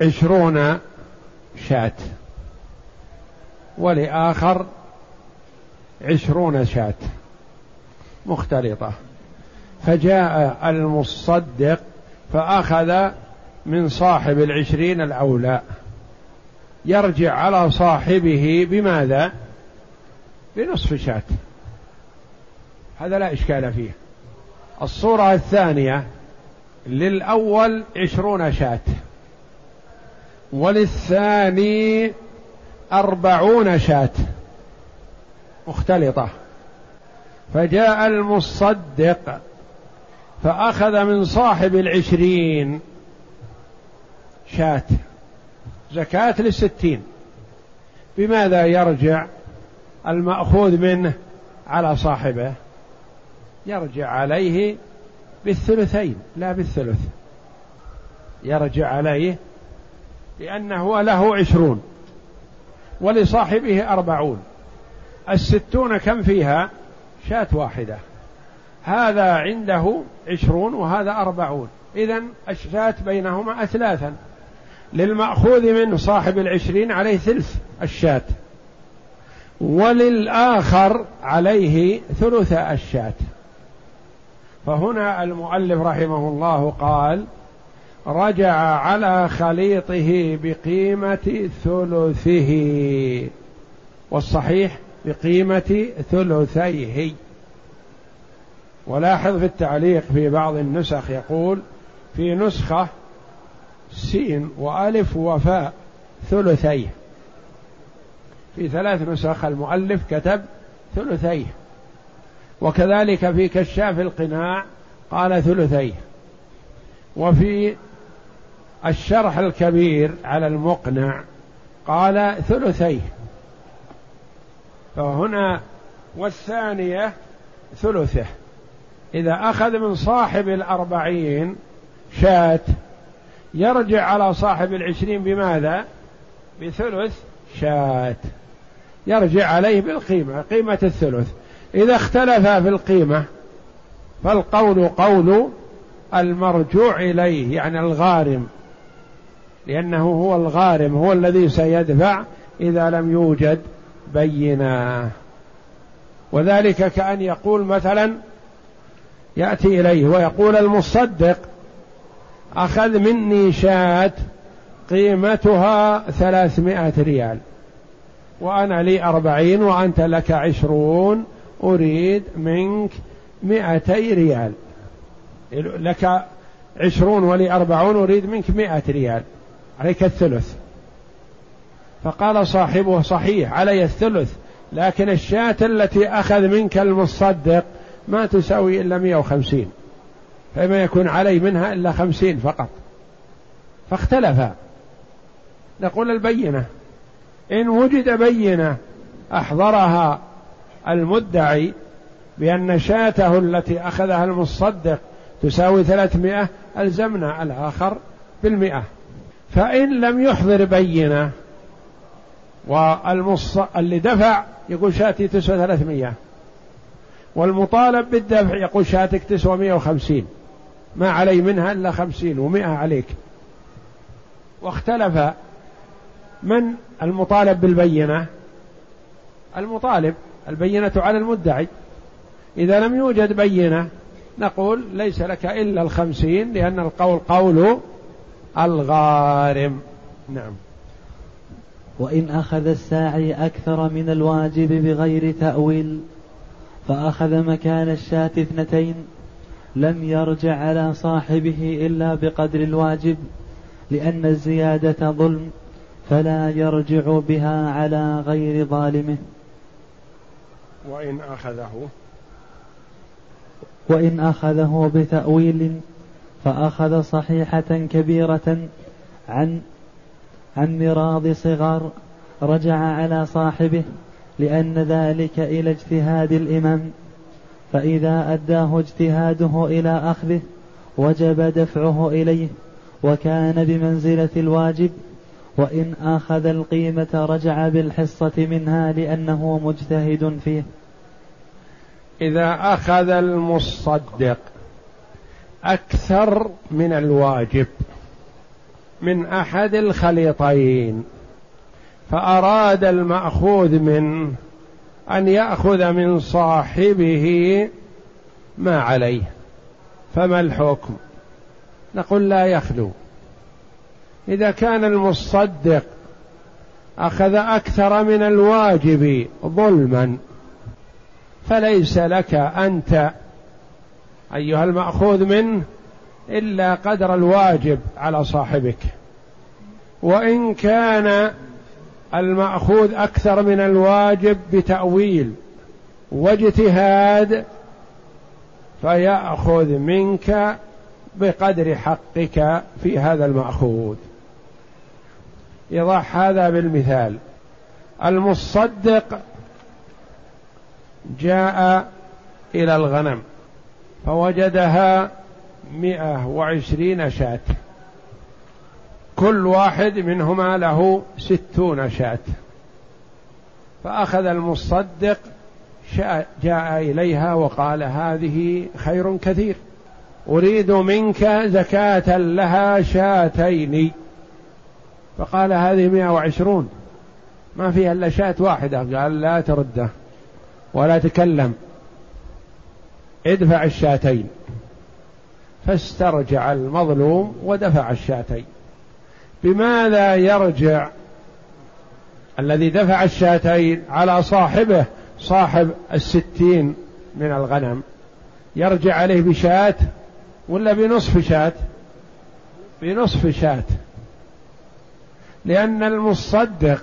عشرون شاة. ولآخر عشرون شاة. مختلطة. فجاء المصدق فأخذ من صاحب العشرين الأولى. يرجع على صاحبه بماذا؟ بنصف شاة. هذا لا إشكال فيه. الصورة الثانية للأول عشرون شاة. وللثاني أربعون شاة مختلطة. فجاء المصدق فأخذ من صاحب العشرين شاة زكاة للستين. بماذا يرجع المأخوذ منه على صاحبه؟ يرجع عليه بالثلثين لا بالثلث. يرجع عليه لأنه له عشرون ولصاحبه أربعون. الستون كم فيها؟ شاة واحدة. هذا عنده عشرون وهذا أربعون. إذا الشاة بينهما أثلاثا. للمأخوذ من صاحب العشرين عليه ثلث الشاة. وللآخر عليه ثلث الشاة. فهنا المؤلف رحمه الله قال رجع على خليطه بقيمة ثلثه والصحيح بقيمة ثلثيه. ولاحظ في التعليق في بعض النسخ يقول في نسخة سين وألف وفاء ثلثيه. في ثلاث نسخ المؤلف كتب ثلثيه. وكذلك في كشاف القناع قال ثلثيه. وفي الشرح الكبير على المقنع قال ثلثيه. فهنا والثانية ثلثه. إذا أخذ من صاحب الأربعين شاة يرجع على صاحب العشرين بماذا؟ بثلث شاة. يرجع عليه بالقيمة قيمة الثلث. إذا اختلفا في القيمة فالقول قول المرجوع إليه يعني الغارم. لأنه هو الغارم هو الذي سيدفع إذا لم يوجد بينا وذلك كأن يقول مثلا يأتي إليه ويقول المصدق أخذ مني شاة قيمتها ثلاثمائة ريال وأنا لي أربعين وأنت لك عشرون أريد منك مائتي ريال. لك عشرون ولي أربعون أريد منك مائة ريال. عليك الثلث. فقال صاحبه صحيح علي الثلث. لكن الشاة التي أخذ منك المصدق ما تساوي إلا مئة وخمسين. فما يكون علي منها إلا خمسين فقط. فاختلفا نقول البينة. إن وجد بينة أحضرها المدعي بأن شاته التي أخذها المصدق تساوي ثلاثمائة ألزمنا الآخر بالمئة. فإن لم يحضر بينة والمص اللي دفع يقول شاتي تسوى ثلاثمائة والمطالب بالدفع يقول شاتك تسوى مئة وخمسين ما علي منها إلا خمسين ومئة عليك. واختلف من المطالب بالبينة؟ المطالب البينة على المدعي. إذا لم يوجد بينة نقول ليس لك إلا الخمسين لأن القول قول الغارم. نعم. وإن أخذ الساعي أكثر من الواجب بغير تأويل فأخذ مكان الشاة اثنتين لم يرجع على صاحبه إلا بقدر الواجب لأن الزيادة ظلم فلا يرجع بها على غير ظالمه. وإن أخذه؟ وإن أخذه بتأويل فأخذ صحيحة كبيرة عن عن مراض صغار رجع على صاحبه لأن ذلك إلى اجتهاد الإمام. فإذا أداه اجتهاده إلى أخذه وجب دفعه إليه وكان بمنزلة الواجب وإن أخذ القيمة رجع بالحصة منها لأنه مجتهد فيه. إذا أخذ المصدق أكثر من الواجب من أحد الخليطين فأراد المأخوذ منه أن يأخذ من صاحبه ما عليه. فما الحكم؟ نقول لا يخلو. إذا كان المصدق أخذ أكثر من الواجب ظلما فليس لك أنت أيها المأخوذ منه إلا قدر الواجب على صاحبك. وإن كان المأخوذ أكثر من الواجب بتأويل واجتهاد فيأخذ منك بقدر حقك في هذا المأخوذ. يضح هذا بالمثال. المصدق جاء إلى الغنم. فوجدها مئة وعشرين شاة. كل واحد منهما له ستون شاة. فأخذ المصدق جاء إليها وقال هذه خير كثير. أريد منك زكاة لها شاتين. فقال هذه مئة وعشرون. ما فيها إلا شاة واحدة. قال لا ترده ولا تكلم. ادفع الشاتين. فاسترجع المظلوم ودفع الشاتين. بماذا يرجع الذي دفع الشاتين على صاحبه صاحب الستين من الغنم؟ يرجع عليه بشاة ولا بنصف شاة؟ بنصف شاة. لأن المصدق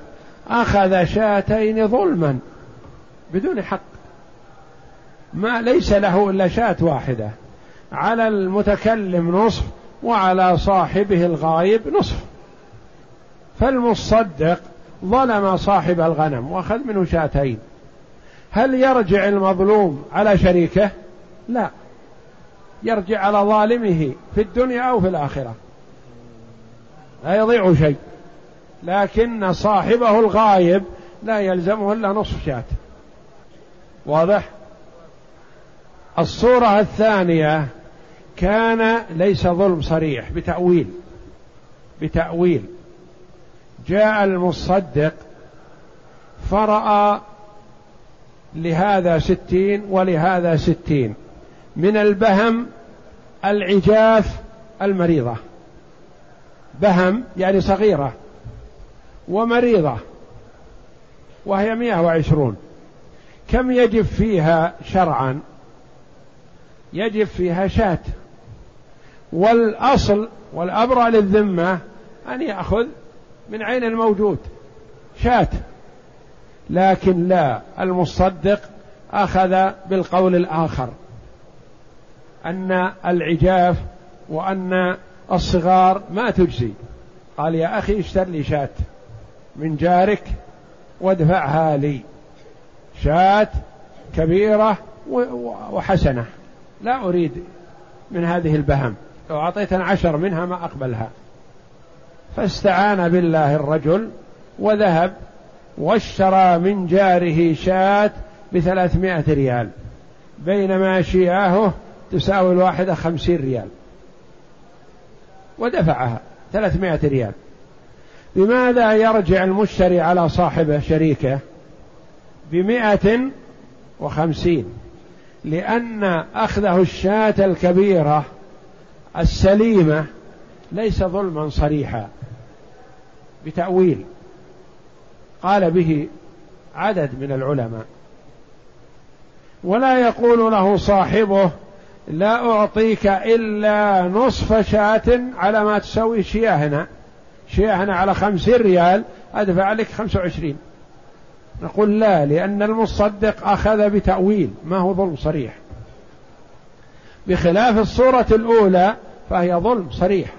أخذ شاتين ظلما بدون حق. ما ليس له إلا شاة واحدة. على المتكلم نصف وعلى صاحبه الغايب نصف. فالمصدق ظلم صاحب الغنم وأخذ منه شاتين. هل يرجع المظلوم على شريكه؟ لا. يرجع على ظالمه في الدنيا أو في الآخرة. لا يضيع شيء. لكن صاحبه الغايب لا يلزمه إلا نصف شاة. واضح؟ الصورة الثانية كان ليس ظلم صريح بتأويل بتأويل. جاء المصدق فرأى لهذا ستين ولهذا ستين. من البهم العجاف المريضة. بهم يعني صغيرة ومريضة وهي مئة وعشرون. كم يجب فيها شرعا؟ يجب فيها شاة والأصل والأبرى للذمة أن يأخذ من عين الموجود شاة لكن لا المصدق أخذ بالقول الآخر أن العجاف وأن الصغار ما تجزي. قال يا أخي اشتر لي شاة من جارك وادفعها لي. شاة كبيرة وحسنة. لا أريد من هذه البهم لو أعطيتنا عشر منها ما أقبلها. فاستعان بالله الرجل وذهب واشترى من جاره شاة بثلاثمائة ريال. بينما شياهه تساوي الواحدة خمسين ريال. ودفعها ثلاثمائة ريال. بماذا يرجع المشتري على صاحبه شريكه بمائة وخمسين؟ لأن أخذه الشاة الكبيرة السليمة ليس ظلما صريحا بتأويل قال به عدد من العلماء ولا يقول له صاحبه لا أعطيك إلا نصف شاة على ما تسوي شياهنا شياهنا على خمسين ريال أدفع لك خمسة وعشرين. نقول لا لأن المصدق أخذ بتأويل ما هو ظلم صريح. بخلاف الصورة الأولى فهي ظلم صريح.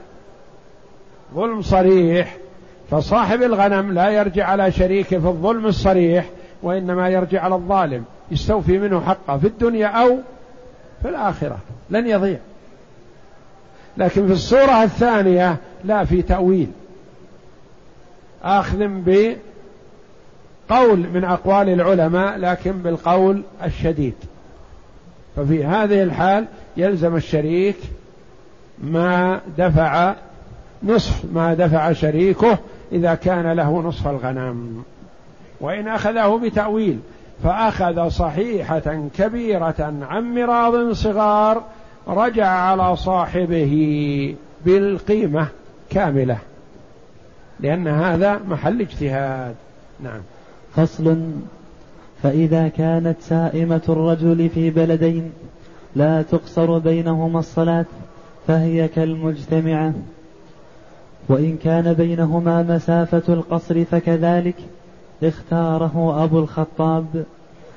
ظلم صريح فصاحب الغنم لا يرجع على شريكه في الظلم الصريح وإنما يرجع على الظالم. يستوفي منه حقه في الدنيا أو في الآخرة. لن يضيع. لكن في الصورة الثانية لا في تأويل. آخذ بقول من أقوال العلماء لكن بالقول الشديد. ففي هذه الحال يلزم الشريك ما دفع نصف ما دفع شريكه إذا كان له نصف الغنم. وإن أخذه بتأويل فأخذ صحيحة كبيرة عن مراض صغار رجع على صاحبه بالقيمة كاملة. لأن هذا محل اجتهاد. نعم. فصل. فإذا كانت سائمة الرجل في بلدين لا تقصر بينهما الصلاة فهي كالمجتمعة. وإن كان بينهما مسافة القصر فكذلك اختاره أبو الخطاب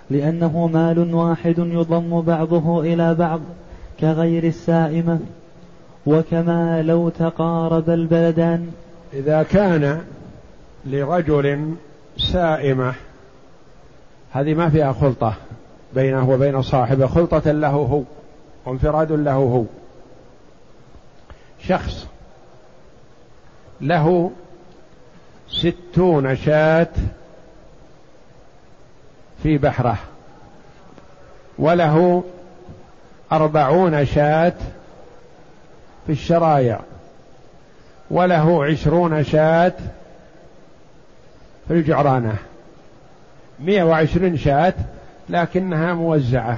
لأنه مال واحد يضم بعضه إلى بعض كغير السائمة. وكما لو تقارب البلدان. إذا كان لرجل سائمة. هذه ما فيها خلطة بينه وبين صاحبه خلطة له هو وانفراد له هو. شخص له ستون شاة في بحره وله أربعون شاة في الشرايع وله عشرون شاة في الجعرانة مئة وعشرين شاة لكنها موزعة.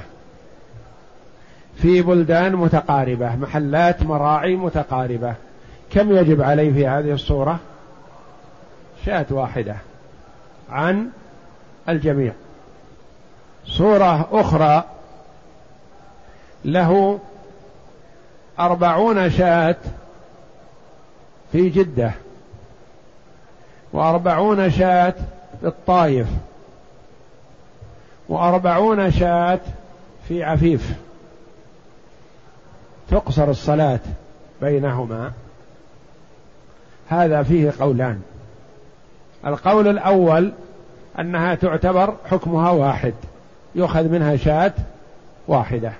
في بلدان متقاربة محلات مراعي متقاربة. كم يجب عليه في هذه الصورة؟ شاة واحدة. عن الجميع. صورة أخرى. له أربعون شاة في جدة. وأربعون شاة الطايف وأربعون شاة في عفيف. تقصر الصلاة بينهما. هذا فيه قولان. القول الأول أنها تعتبر حكمها واحد. يؤخذ منها شاة واحدة.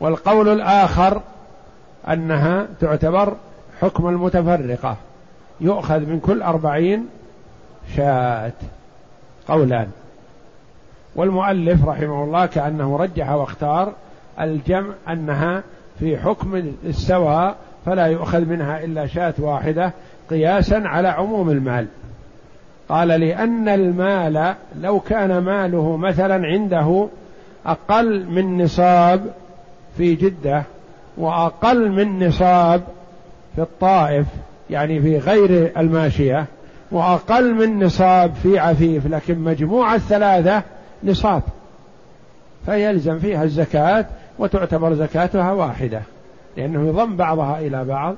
والقول الآخر أنها تعتبر حكم المتفرقة. يؤخذ من كل أربعين شاة. قولان. والمؤلف رحمه الله كأنه رجح واختار الجمع أنها في حكم السواء فلا يؤخذ منها إلا شاة واحدة قياسا على عموم المال. قال لأن المال لو كان ماله مثلا عنده أقل من نصاب في جدة وأقل من نصاب في الطائف يعني في غير الماشية وأقل من نصاب في عفيف لكن مجموع الثلاثة نصاب. فيلزم فيها الزكاة وتعتبر زكاتها واحدة لأنه يضم بعضها إلى بعض.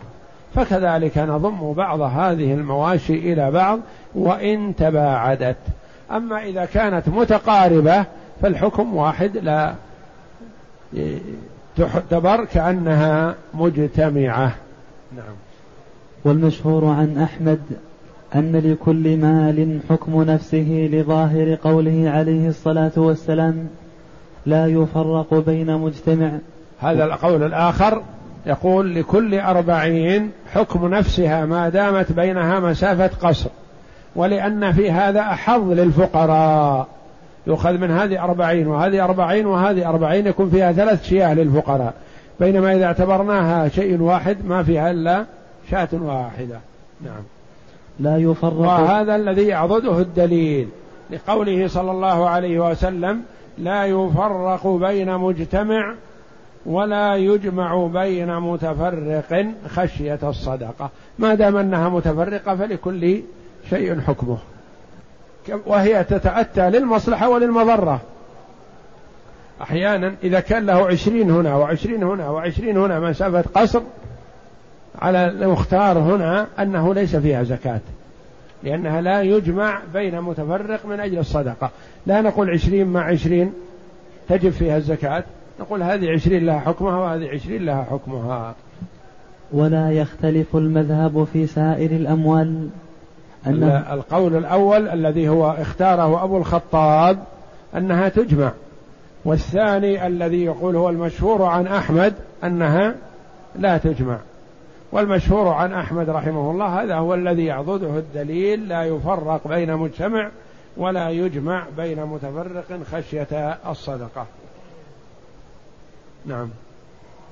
فكذلك نضم بعض هذه المواشي إلى بعض وإن تباعدت. أما إذا كانت متقاربة فالحكم واحد لا تعتبر كأنها مجتمعة. نعم. والمشهور عن أحمد أن لكل مال حكم نفسه لظاهر قوله عليه الصلاة والسلام لا يفرق بين مجتمع. هذا القول الآخر يقول لكل أربعين حكم نفسها ما دامت بينها مسافة قصر ولأن في هذا أحظ للفقراء. يؤخذ من هذه أربعين وهذه أربعين وهذه أربعين يكون فيها ثلاث شياه للفقراء. بينما إذا اعتبرناها شيء واحد ما فيها إلا شاة واحدة. نعم. لا يفرق. وهذا الذي يعضده الدليل لقوله صلى الله عليه وسلم لا يفرق بين مجتمع ولا يجمع بين متفرق خشية الصدقة. ما دام أنها متفرقة فلكل شيء حكمه. وهي تتأتى للمصلحة وللمضرة. أحيانا إذا كان له عشرين هنا وعشرين هنا وعشرين هنا مسافة قصر على المختار هنا أنه ليس فيها زكاة لأنها لا يجمع بين متفرق من أجل الصدقة. لا نقول عشرين مع عشرين تجب فيها الزكاة نقول هذه عشرين لها حكمها وهذه عشرين لها حكمها. ولا يختلف المذهب في سائر الأموال. أنه القول الأول الذي هو اختاره أبو الخطاب أنها تجمع والثاني الذي يقول هو المشهور عن أحمد أنها لا تجمع. والمشهور عن أحمد رحمه الله هذا هو الذي يعضده الدليل لا يفرق بين مجتمع ولا يجمع بين متفرق خشية الصدقة. نعم.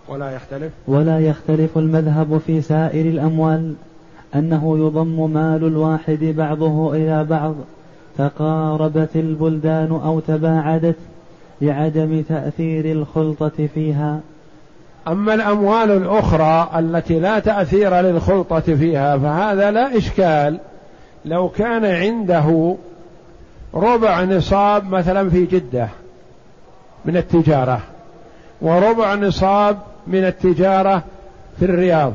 ولا يختلف. ولا يختلف المذهب في سائر الأموال أنه يضم مال الواحد بعضه إلى بعض تقاربت البلدان أو تباعدت لعدم تأثير الخلطة فيها. أما الأموال الأخرى التي لا تأثير للخلطة فيها فهذا لا إشكال. لو كان عنده ربع نصاب مثلا في جدة من التجارة وربع نصاب من التجارة في الرياض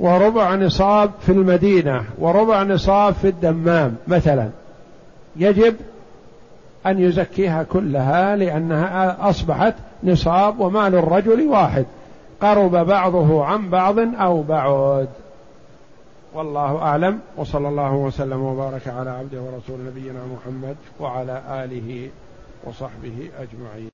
وربع نصاب في المدينة وربع نصاب في الدمام مثلا يجب أن يزكيها كلها لأنها أصبحت نصاب ومال الرجل واحد. قرب بعضه عن بعض أو بعد. والله أعلم. وصلى الله وسلم وبارك على عبده ورسول نبينا محمد وعلى آله وصحبه أجمعين.